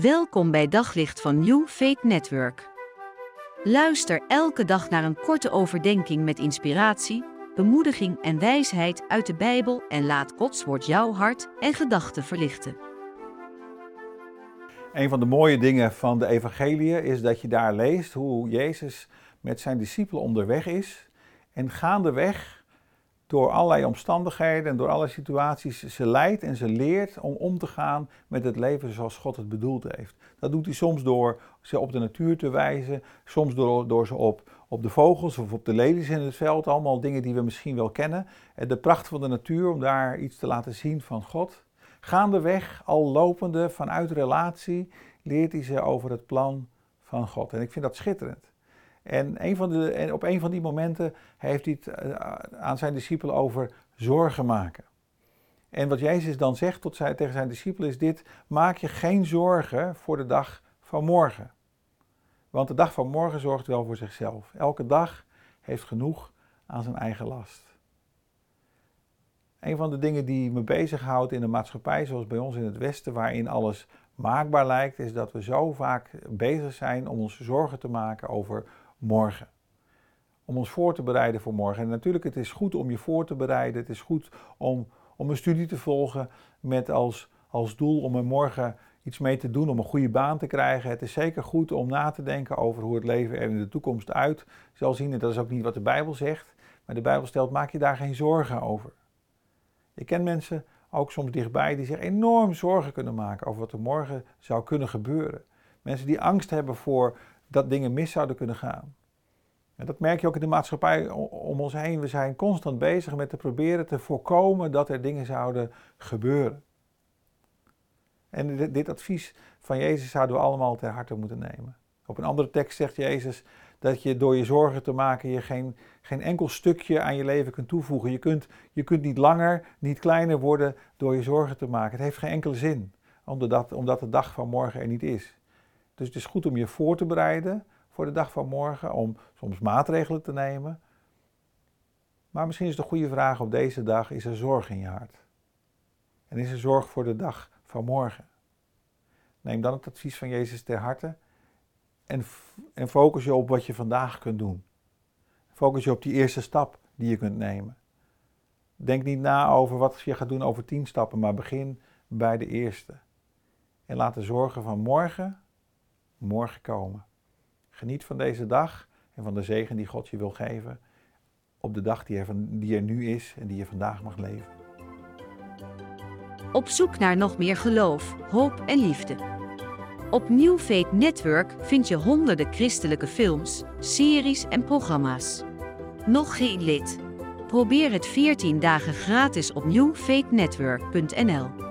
Welkom bij Daglicht van New Faith Network. Luister elke dag naar een korte overdenking met inspiratie, bemoediging en wijsheid uit de Bijbel en laat Gods woord jouw hart en gedachten verlichten. Een van de mooie dingen van de evangelie is dat je daar leest hoe Jezus met zijn discipelen onderweg is en gaandeweg door allerlei omstandigheden en door alle situaties ze leidt en ze leert om om te gaan met het leven zoals God het bedoeld heeft. Dat doet hij soms door ze op de natuur te wijzen, soms door, door ze op, op de vogels of op de lelies in het veld, allemaal dingen die we misschien wel kennen. De pracht van de natuur om daar iets te laten zien van God. Gaandeweg, al lopende vanuit relatie, leert hij ze over het plan van God. En ik vind dat schitterend. En, van de, en op een van die momenten heeft hij het eh, aan zijn discipelen over zorgen maken. En wat Jezus dan zegt tot zijn, tegen zijn discipelen is dit: maak je geen zorgen voor de dag van morgen. Want de dag van morgen zorgt wel voor zichzelf. Elke dag heeft genoeg aan zijn eigen last. Een van de dingen die me bezighoudt in de maatschappij, zoals bij ons in het Westen, waarin alles maakbaar lijkt, is dat we zo vaak bezig zijn om ons zorgen te maken over morgen. Om ons voor te bereiden voor morgen. En natuurlijk, het is goed om je voor te bereiden. Het is goed om, om een studie te volgen met als, als doel om er morgen iets mee te doen, om een goede baan te krijgen. Het is zeker goed om na te denken over hoe het leven er in de toekomst uit zal zien. En dat is ook niet wat de Bijbel zegt. Maar de Bijbel stelt, maak je daar geen zorgen over. Ik ken mensen, ook soms dichtbij, die zich enorm zorgen kunnen maken over wat er morgen zou kunnen gebeuren. Mensen die angst hebben voor dat dingen mis zouden kunnen gaan. En dat merk je ook in de maatschappij om ons heen. We zijn constant bezig met te proberen te voorkomen dat er dingen zouden gebeuren. En dit, advies van Jezus zouden we allemaal ter harte moeten nemen. Op een andere tekst zegt Jezus dat je door je zorgen te maken je geen, geen enkel stukje aan je leven kunt toevoegen. Je kunt, je kunt niet langer, niet kleiner worden door je zorgen te maken. Het heeft geen enkele zin, omdat, omdat de dag van morgen er niet is. Dus het is goed om je voor te bereiden voor de dag van morgen, om soms maatregelen te nemen. Maar misschien is de goede vraag op deze dag, is er zorg in je hart? En is er zorg voor de dag van morgen? Neem dan het advies van Jezus ter harte en, en focus je op wat je vandaag kunt doen. Focus je op die eerste stap die je kunt nemen. Denk niet na over wat je gaat doen over tien stappen, maar begin bij de eerste. En laat de zorgen van morgen morgen komen. Geniet van deze dag en van de zegen die God je wil geven op de dag die er, die er nu is en die je vandaag mag leven. Op zoek naar nog meer geloof, hoop en liefde. Op New Faith Network vind je honderden christelijke films, series en programma's. Nog geen lid? Probeer het 14 dagen gratis op newfaithnetwork.nl.